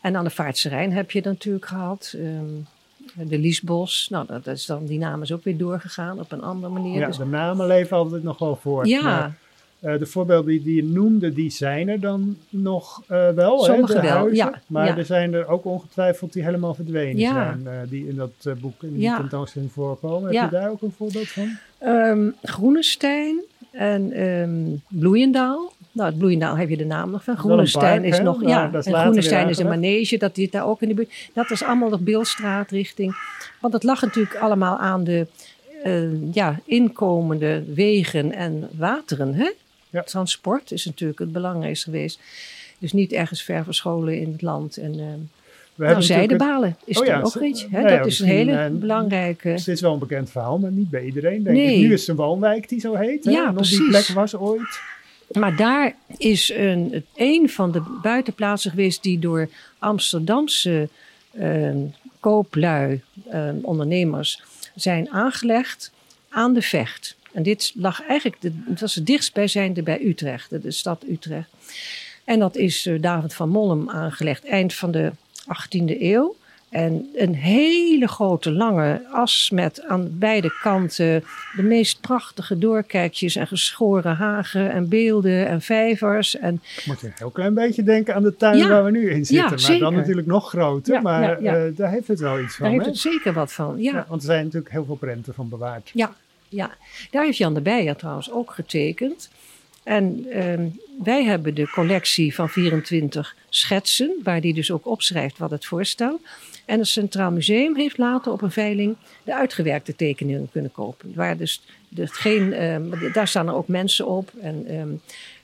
En aan de Vaartse Rijn heb je natuurlijk gehad. ehm, de Liesbos. Nou, dat is dan, die naam is ook weer doorgegaan op een andere manier. Ja, Dus- de namen leven altijd nog wel voort. Ja, Maar Eh, de voorbeelden die, die je noemde, die zijn er dan nog eh, wel. Sommige hè, de wel, huizen. ja, Maar ja. er zijn er ook ongetwijfeld die helemaal verdwenen Ja. zijn. eh, die in dat eh, boek, in die Ja. tentoonstelling voorkomen. Ja. Heb je daar ook een voorbeeld van? Ehm Groenestein en ehm Bloeiendaal. Nou, het Bloeiendaal heb je de naam nog van. Groenestein park, is nog, ja. dat is en Groenestein is een manege, dat zit daar ook in de buurt. Dat is allemaal de Beeldstraat richting. Want het lag natuurlijk allemaal aan de eh, ja, inkomende wegen en wateren. Hè? Ja. Transport is natuurlijk het belangrijkste geweest. Dus niet ergens ver verscholen in het land. En, eh We nou, zijdebalen is Oh er ja, ook. Hè? nou ja, dat is een hele eh, belangrijke... Het is wel een bekend verhaal, maar niet bij iedereen. Denk Nee. ik. Nu is het een woonwijk die zo heet. Hè? Ja, en op die plek was ooit. Maar daar is een, een van de buitenplaatsen geweest die door Amsterdamse eh, kooplui, eh, ondernemers, zijn aangelegd aan de vecht. En dit lag eigenlijk, de, het was het dichtstbijzijnde bij Utrecht, de, de stad Utrecht. En dat is eh, David van Mollem aangelegd eind van de 18e eeuw. En een hele grote lange as met aan beide kanten de meest prachtige doorkijkjes en geschoren hagen en beelden en vijvers. En moet een heel klein beetje denken aan de tuin Ja. waar we nu in zitten. maar zeker. dan natuurlijk nog groter. Ja, maar eh, daar heeft het wel iets van. daar heeft het zeker wat van. Ja, want er zijn natuurlijk heel veel prenten van bewaard. ja, ja. daar heeft Jan de Beijer trouwens ook getekend. En ehm, wij hebben de collectie van 24 schetsen, waar die dus ook opschrijft wat het voorstelt. En het Centraal Museum heeft later op een veiling de uitgewerkte tekeningen kunnen kopen. Waar dus, dus geen, ehm, daar staan er ook mensen op en ehm,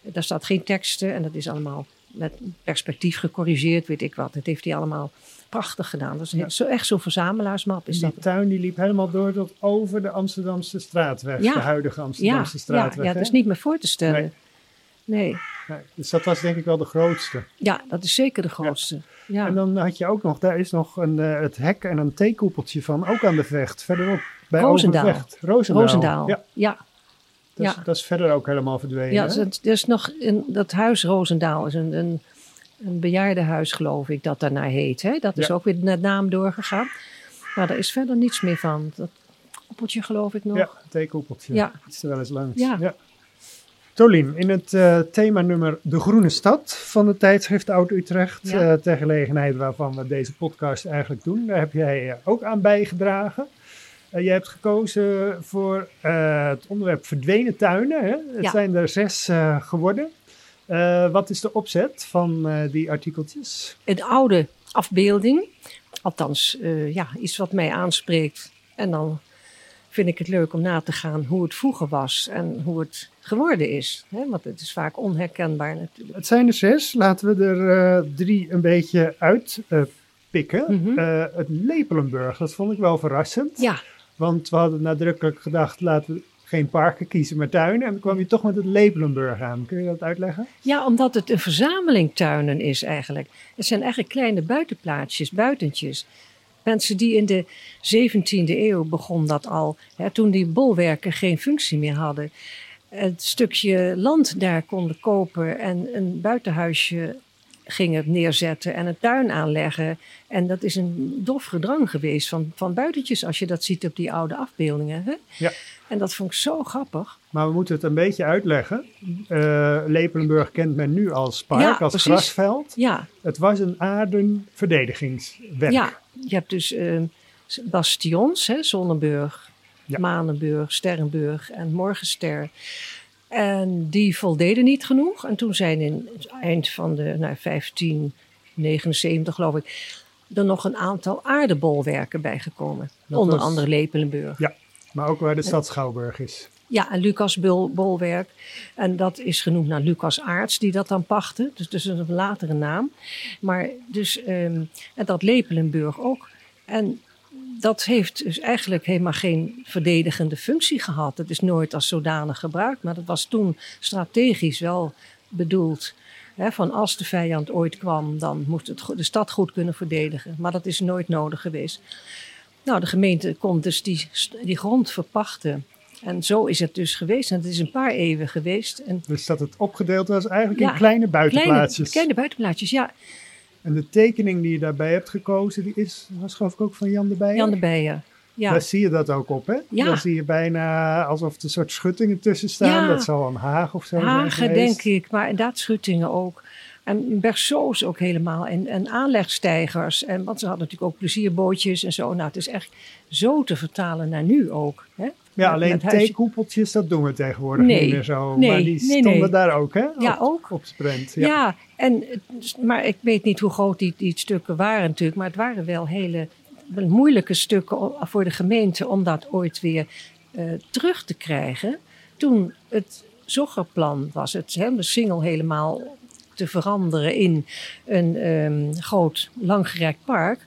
daar staat geen teksten. En dat is allemaal met perspectief gecorrigeerd, weet ik wat. Dat heeft hij allemaal prachtig gedaan. Dat is Ja. zo, echt zo'n verzamelaarsmap. Is die dat. tuin die liep helemaal door tot over de Amsterdamse straatweg. Ja. De huidige Ja, Amsterdamse ja, straatweg. ja, dat hè? is niet meer voor te stellen. Nee. Nee, Nee, dus dat was denk ik wel de grootste. ja, dat is zeker de grootste. Ja. En dan had je ook nog, daar is nog een, eh, het hek en een theekoepeltje van, ook aan de vecht. Verderop bij Roosendaal. Roosendaal. Roosendaal. Ja, Ja, dat, is, ja. dat is verder ook helemaal verdwenen. ja, het- er is nog in dat huis Roosendaal is een, een, een bejaardenhuis, geloof ik, dat daarnaar heet. Hè? Dat is Ja. ook weer de naam doorgegaan. Maar er is verder niets meer van. Dat koppeltje, geloof ik nog. Ja, het theekoepeltje. Ja. Is er wel eens langs. Ja. Tolien, in het eh, themanummer De Groene Stad van het tijdschrift Oud-Utrecht, Ja. eh, ter gelegenheid waarvan we deze podcast eigenlijk doen, daar heb jij eh, ook aan bijgedragen. Je hebt gekozen voor het onderwerp verdwenen tuinen. Hè? Het Ja. zijn er zes geworden. Eh, wat is de opzet van eh, die artikeltjes? Een oude afbeelding. Althans, eh, ja, iets wat mij aanspreekt. En dan vind ik het leuk om na te gaan hoe het vroeger was en hoe het geworden is. Hè? Want het is vaak onherkenbaar natuurlijk. Het zijn er zes. Laten we er drie een beetje uitpikken. Eh, het Lepelenburg, dat vond ik wel verrassend. Ja, Want we hadden nadrukkelijk gedacht, laten we geen parken kiezen, maar tuinen. En dan kwam je toch met het Lepelenburg aan. Kun je dat uitleggen? Ja, omdat het een verzameling tuinen is eigenlijk. Het zijn eigenlijk kleine buitenplaatsjes, buitentjes. Mensen die in de 17e eeuw begon dat al, hè, toen die bolwerken geen functie meer hadden. Het stukje land daar konden kopen en een buitenhuisje gingen neerzetten en een tuin aanleggen. En dat is een dof gedrang geweest van, van buitentjes als je dat ziet op die oude afbeeldingen. Hè? Ja. En dat vond ik zo grappig. Maar we moeten het een beetje uitleggen. Eh, Lepelenburg kent men nu als park, Ja, als precies. grasveld. Ja, Het was een aardenverdedigingswerk. Ja, je hebt dus eh, bastions, hè, Zonnenburg, Ja. Manenburg, Sterrenburg en Morgenster. En die voldeden niet genoeg. En toen zijn in het eind van de nou, 1579, geloof ik, er nog een aantal aardebolwerken bijgekomen. Dat Onder was- andere Lepelenburg. Ja, maar ook waar de stad Schouwburg is. Ja, en Lucas Bol- Bolwerk. En dat is genoemd naar Lucas Aarts, die dat dan pachtte. Dus, dus een latere naam. Maar dus, ehm, en dat Lepelenburg ook. En dat heeft dus eigenlijk helemaal geen verdedigende functie gehad. Het is nooit als zodanig gebruikt. Maar dat was toen strategisch wel bedoeld. Van als de vijand ooit kwam, dan moest het de stad goed kunnen verdedigen. Maar dat is nooit nodig geweest. Nou, de gemeente kon dus die, die grond verpachten. En zo is het dus geweest. En het is een paar eeuwen geweest. En Dus dat het opgedeeld was eigenlijk Ja, in kleine kleine, buitenplaatsjes. kleine buitenplaatsjes, ja. En de tekening die je daarbij hebt gekozen, die is, was geloof ik ook van Jan de Beijer. Jan de Beijer. Ja. Daar zie je dat ook op, hè? Ja. Daar zie je bijna alsof er soort schuttingen tussen staan. Ja. Dat zal een haag of zo zijn Hagen, geweest. denk ik, maar inderdaad schuttingen ook. En Berceaus ook helemaal. En, en aanlegstijgers. En, want ze hadden natuurlijk ook plezierbootjes en zo. Nou, het is echt zo te vertalen naar nu ook. Hè? Ja, alleen met theekoepeltjes, dat doen we tegenwoordig Nee. niet meer zo. Nee, maar die stonden nee. daar ook, hè? Ja, op, ook. Op Sprent. Ja, Ja. en, maar ik weet niet hoe groot die, die stukken waren natuurlijk. Maar het waren wel hele moeilijke stukken voor de gemeente om dat ooit weer eh, terug te krijgen. Toen het Zoggerplan was, het hè, de singel helemaal te veranderen in een ehm, groot langgerekt park,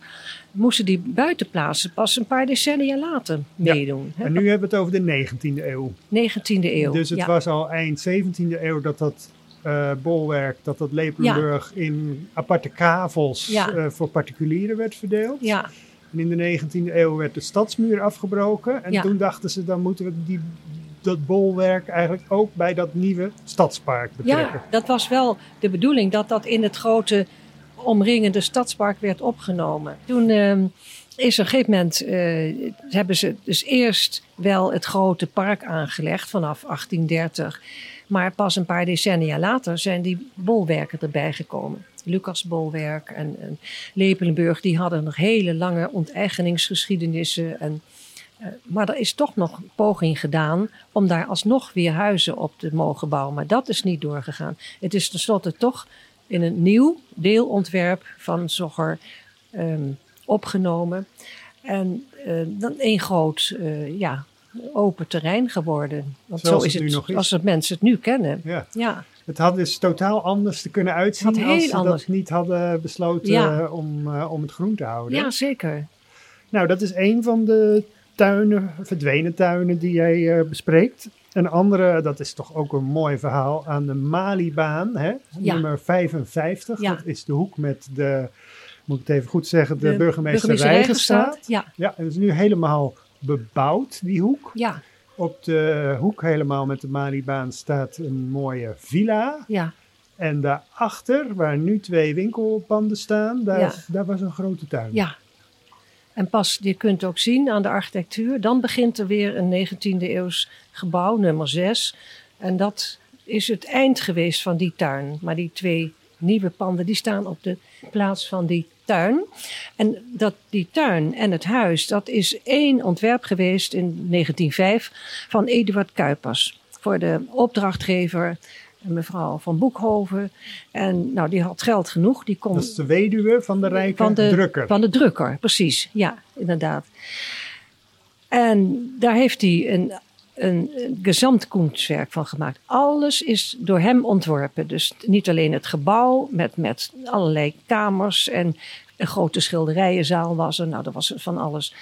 moesten die buitenplaatsen pas een paar decennia later Ja. meedoen. hè. En nu hebben we het over de 19e eeuw. 19e eeuw. Dus het ja. was al eind 17e eeuw dat dat eh, bolwerk, dat dat Lepelenburg in aparte kavels Ja. eh, voor particulieren werd verdeeld. Ja, En in de 19e eeuw werd de stadsmuur afgebroken. En Ja. toen dachten ze, dan moeten we die, dat bolwerk eigenlijk ook bij dat nieuwe stadspark betrekken. Ja, dat was wel de bedoeling dat dat in het grote omringende stadspark werd opgenomen. Toen ehm, is er op een gegeven moment, eh, hebben ze dus eerst wel het grote park aangelegd vanaf 1830. Maar pas een paar decennia later zijn die bolwerken erbij gekomen. Lucasbolwerk en, en Lepelenburg, die hadden nog hele lange onteigeningsgeschiedenissen. En, maar er is toch nog een poging gedaan om daar alsnog weer huizen op te mogen bouwen. Maar dat is niet doorgegaan. Het is tenslotte toch in een nieuw deelontwerp van Zogger ehm, opgenomen. En eh, dan één groot eh, ja, open terrein geworden. Want Zoals zo is het het, nu nog is. als het mensen het nu kennen. Ja. Ja, Het had dus totaal anders te kunnen uitzien als ze dat niet hadden besloten Ja. eh, om, eh, om het groen te houden. ja zeker. Nou, dat is een van de tuinen, verdwenen tuinen die jij eh, bespreekt. Een andere, dat is toch ook een mooi verhaal, aan de Malibaan, hè? Ja. nummer 55. Ja. Dat is de hoek met de, moet ik het even goed zeggen, de, De burgemeester, burgemeester Rijgenstraat. Ja, Ja, en dat is nu helemaal bebouwd, die hoek. ja, Op de hoek helemaal met de Malibaan staat een mooie villa. ja. En daarachter, waar nu twee winkelpanden staan, daar, Ja. daar was een grote tuin. Ja. En pas, je kunt ook zien aan de architectuur, dan begint er weer een 19e eeuws gebouw, nummer 6. En dat is het eind geweest van die tuin. Maar die twee nieuwe panden, die staan op de plaats van die tuin. En dat, die tuin en het huis, dat is één ontwerp geweest in 1905 van Eduard Kuipers. Voor de opdrachtgever, mevrouw van Boekhoven. En nou, die had geld genoeg, die kon Dat is de weduwe van de rijke van de drukker. Van de drukker, precies. Ja, inderdaad. En daar heeft hij een, een, een gezamtkunstwerk van gemaakt. Alles is door hem ontworpen. Dus niet alleen het gebouw met, met allerlei kamers en een grote schilderijenzaal was er. Nou, er was van alles.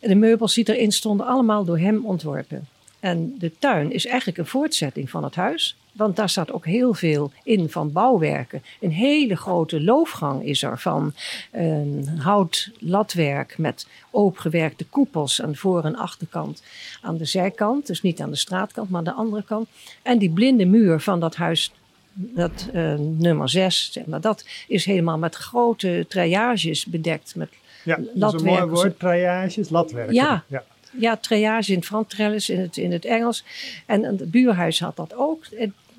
En de meubels die erin stonden, allemaal door hem ontworpen. En de tuin is eigenlijk een voortzetting van het huis. Want daar staat ook heel veel in van bouwwerken. Een hele grote loofgang is er van een houtlatwerk met opengewerkte koepels aan de voor- en achterkant. Aan de zijkant, dus niet aan de straatkant, maar aan de andere kant. En die blinde muur van dat huis, dat eh, nummer 6, zeg maar, dat is helemaal met grote treillages bedekt. Met ja, dat is een mooi woord, treillages, latwerken. Ja. ja. Ja, treillage in het Frans, in het, in het Engels. En het buurhuis had dat ook.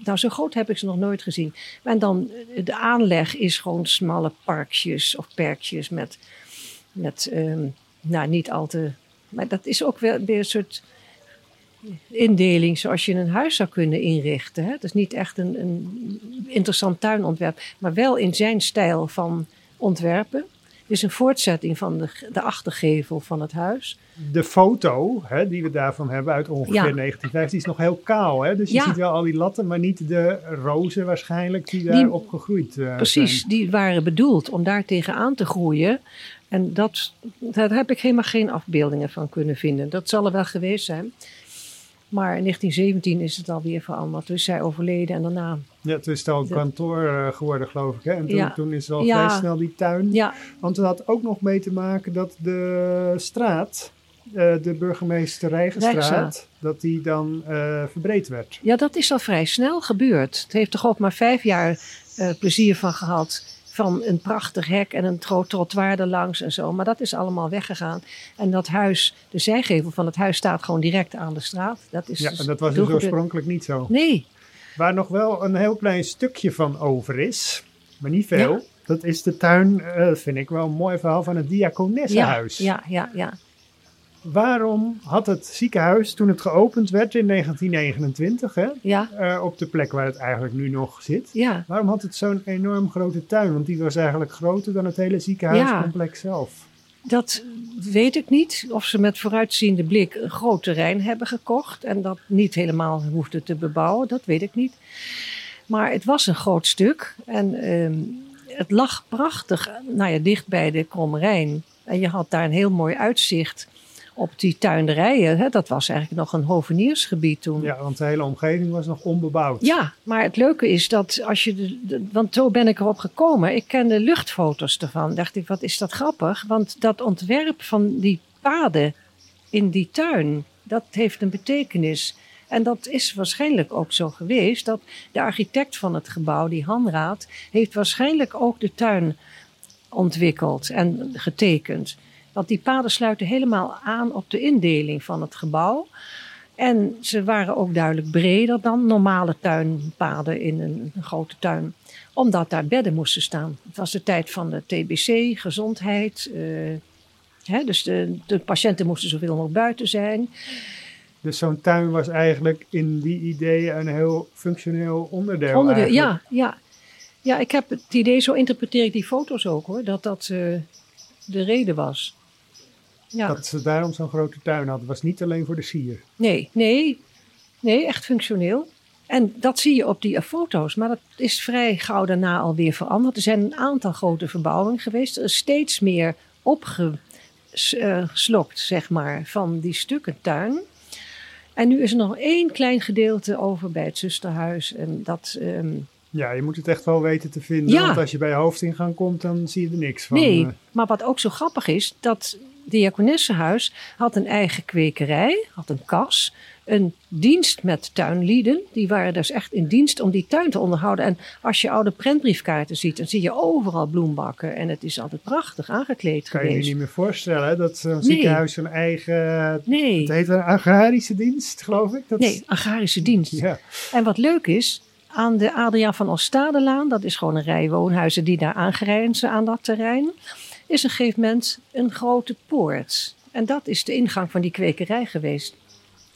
Nou, zo groot heb ik ze nog nooit gezien. En dan eh, de aanleg is gewoon smalle parkjes of perkjes met, met ehm, nou niet al te. Maar dat is ook weer, weer een soort indeling zoals je een huis zou kunnen inrichten. Hè? Het is niet echt een, een interessant tuinontwerp, maar wel in zijn stijl van ontwerpen. Het is een voortzetting van de, de achtergevel van het huis. De foto hè, die we daarvan hebben uit ongeveer Ja. 1915 is nog heel kaal. Hè? Dus je Ja. ziet wel al die latten, maar niet de rozen waarschijnlijk die daarop gegroeid eh, Precies, zijn. die waren bedoeld om daar tegenaan te groeien. En dat, daar heb ik helemaal geen afbeeldingen van kunnen vinden. Dat zal er wel geweest zijn. Maar in 1917 is het alweer veranderd. Dus zij overleden en daarna. Ja, toen is het al een kantoor eh, geworden, geloof ik. Hè? En toen, Ja. toen is er al Ja. vrij snel die tuin. Ja, Want het had ook nog mee te maken dat de straat, eh, de burgemeester Rijgenstraat, dat die dan eh, verbreed werd. ja, dat is al vrij snel gebeurd. Het heeft toch ook maar vijf jaar plezier van gehad. Van een prachtig hek en een groot trottoir erlangs en zo. Maar dat is allemaal weggegaan. En dat huis, de zijgevel van het huis staat gewoon direct aan de straat. Dat is Ja, dus en dat was dus oorspronkelijk niet zo. Nee, Waar nog wel een heel klein stukje van over is, maar niet veel. Ja. Dat is de tuin, eh, vind ik wel een mooi verhaal, van het ja, Diakonessenhuis. ja, ja, ja. Waarom had het ziekenhuis, toen het geopend werd in 1929, hè, Ja, eh, op de plek waar het eigenlijk nu nog zit, ja. waarom had het zo'n enorm grote tuin? Want die was eigenlijk groter dan het hele ziekenhuiscomplex zelf. Dat weet ik niet. Of ze met vooruitziende blik een groot terrein hebben gekocht en dat niet helemaal hoefden te bebouwen, dat weet ik niet. Maar het was een groot stuk en ehm, het lag prachtig nou ja, dicht bij de Kromrijn. En je had daar een heel mooi uitzicht op die tuinderijen. Hè. Dat was eigenlijk nog een hoveniersgebied toen. Ja, want de hele omgeving was nog onbebouwd. Ja, maar het leuke is dat als je. De, de- want zo ben ik erop gekomen. Ik kende luchtfoto's ervan. Dacht ik, wat is dat grappig? Want dat ontwerp van die paden in die tuin, dat heeft een betekenis. En dat is waarschijnlijk ook zo geweest. Dat de architect van het gebouw, die Hanraad, heeft waarschijnlijk ook de tuin ontwikkeld en getekend. Want die paden sluiten helemaal aan op de indeling van het gebouw. En ze waren ook duidelijk breder dan normale tuinpaden in een, een grote tuin. Omdat daar bedden moesten staan. Het was de tijd van de TBC, gezondheid. eh, hè, dus de, de patiënten moesten zoveel mogelijk buiten zijn. Dus zo'n tuin was eigenlijk in die ideeën een heel functioneel onderdeel. Ja, ja. ja, ik heb het idee, zo interpreteer ik die foto's ook hoor, dat dat eh, de reden was. Ja. Dat ze daarom zo'n grote tuin hadden. was niet alleen voor de sier. Nee, nee, nee, echt functioneel. En dat zie je op die foto's, maar dat is vrij gauw daarna alweer veranderd. Er zijn een aantal grote verbouwingen geweest. Er is steeds meer opgeslokt, zeg maar, van die stukken tuin. En nu is er nog één klein gedeelte over bij het zusterhuis. En dat, ehm, Ja, je moet het echt wel weten te vinden. Ja. Want als je bij hoofdingang komt, dan zie je er niks van. nee, Eh, maar wat ook zo grappig is, dat Diakonessenhuis had een eigen kwekerij, had een kas, een dienst met tuinlieden. Die waren dus echt in dienst om die tuin te onderhouden. En als je oude prentbriefkaarten ziet, dan zie je overal bloembakken. En het is altijd prachtig aangekleed kan je je geweest. niet meer voorstellen hè, dat zo'n Nee. ziekenhuis zijn eigen... Het Nee, heet een agrarische dienst, geloof ik. Dat nee, agrarische dienst. Ja, En wat leuk is, aan de Adriaan van Oostadelaan, dat is gewoon een rij woonhuizen die daar aangrenzen aan dat terrein, is een gegeven moment een grote poort. En dat is de ingang van die kwekerij geweest.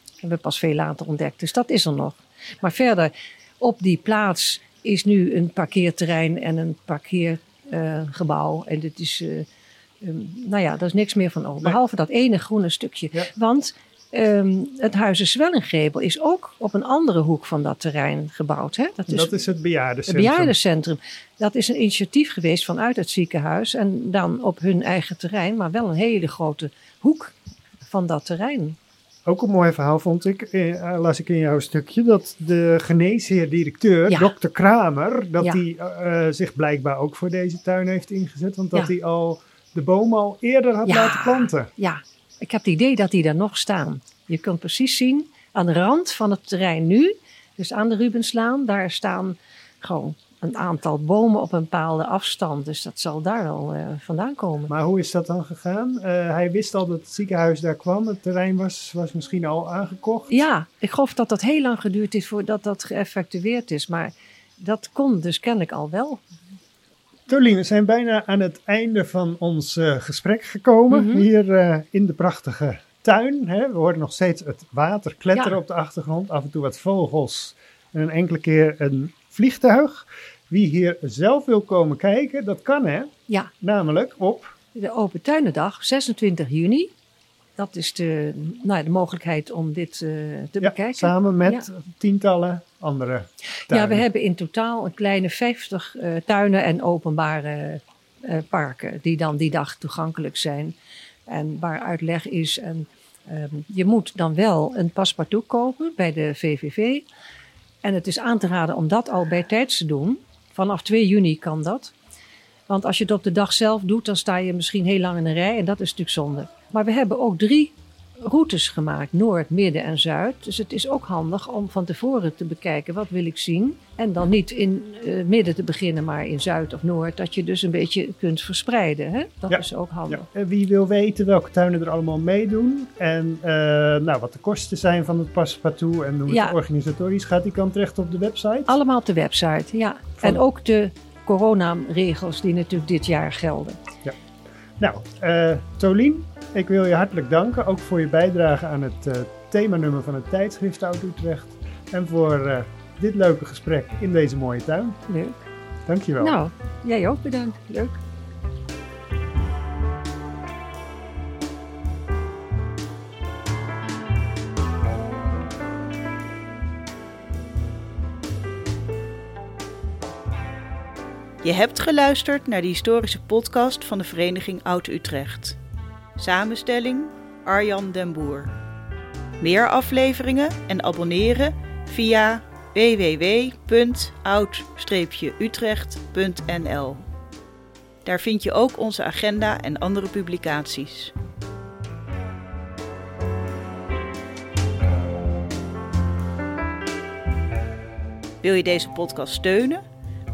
Dat hebben we pas veel later ontdekt, dus dat is er nog. Maar verder, op die plaats is nu een parkeerterrein en een parkeergebouw. en dit is, ehm, nou ja, daar is niks meer van over. Behalve dat ene groene stukje. Ja. Want ehm, het Huizen Zwellinggebel is ook op een andere hoek van dat terrein gebouwd. Hè? Dat is dat is het het bejaardencentrum. bejaardencentrum. Dat is een initiatief geweest vanuit het ziekenhuis. En dan op hun eigen terrein, maar wel een hele grote hoek van dat terrein. Ook een mooi verhaal vond ik, eh, las ik in jouw stukje, dat de geneesheer-directeur, Ja. dokter Kramer, dat hij eh, eh, zich blijkbaar ook voor deze tuin heeft ingezet. Want dat Ja. hij al de bomen al eerder had laten planten. Ja, ik heb het idee dat die daar nog staan. Je kunt precies zien, aan de rand van het terrein nu, dus aan de Rubenslaan, daar staan gewoon een aantal bomen op een bepaalde afstand. Dus dat zal daar wel eh, vandaan komen. Maar hoe is dat dan gegaan? Eh, hij wist al dat het ziekenhuis daar kwam. Het terrein was, was misschien al aangekocht. Ja, ik geloof dat dat heel lang geduurd heeft voordat dat geëffectueerd is. Maar dat kon dus kennelijk al wel. Tolien, we zijn bijna aan het einde van ons eh, gesprek gekomen. Mhm. Hier eh, in de prachtige tuin. Hè. We horen nog steeds het water kletteren Ja. op de achtergrond. Af en toe wat vogels. En een enkele keer een vliegtuig. Wie hier zelf wil komen kijken, dat kan hè. Ja, Namelijk op de Open Tuinendag, 26 juni. Dat is de, nou, ja, de mogelijkheid om dit eh, te ja, bekijken. samen met tientallen andere Ja, tuinen. we hebben in totaal een kleine 50 eh, tuinen en openbare eh, parken die dan die dag toegankelijk zijn. En waar uitleg is. En ehm, je moet dan wel een paspartout kopen bij de VVV. En het is aan te raden om dat al bij tijds te doen. Vanaf 2 juni kan dat. Want als je het op de dag zelf doet, dan sta je misschien heel lang in een rij. En dat is natuurlijk zonde. Maar we hebben ook drie routes gemaakt, Noord, Midden en Zuid. Dus het is ook handig om van tevoren te bekijken wat wil ik zien. En dan niet in uh, midden te beginnen, maar in Zuid of Noord. Dat je dus een beetje kunt verspreiden. Hè? Dat is ook handig. Ja. En wie wil weten welke tuinen er allemaal meedoen en uh, nou, wat de kosten zijn van het paspartout en hoe het organisatorisch gaat, die kan terecht op de website? Allemaal op de website, ja. Van... En ook de coronaregels die natuurlijk dit jaar gelden. Ja. Nou, uh, Tolien, ik wil je hartelijk danken, ook voor je bijdrage aan het uh, themanummer van het tijdschrift Oud Utrecht. En voor uh, dit leuke gesprek in deze mooie tuin. Leuk. Dankjewel. Nou, jij ook bedankt. Leuk. Je hebt geluisterd naar de historische podcast van de Vereniging Oud-Utrecht. Samenstelling Arjan den Boer. Meer afleveringen en abonneren via www.oud-utrecht.nl. Daar vind je ook onze agenda en andere publicaties. Wil je deze podcast steunen?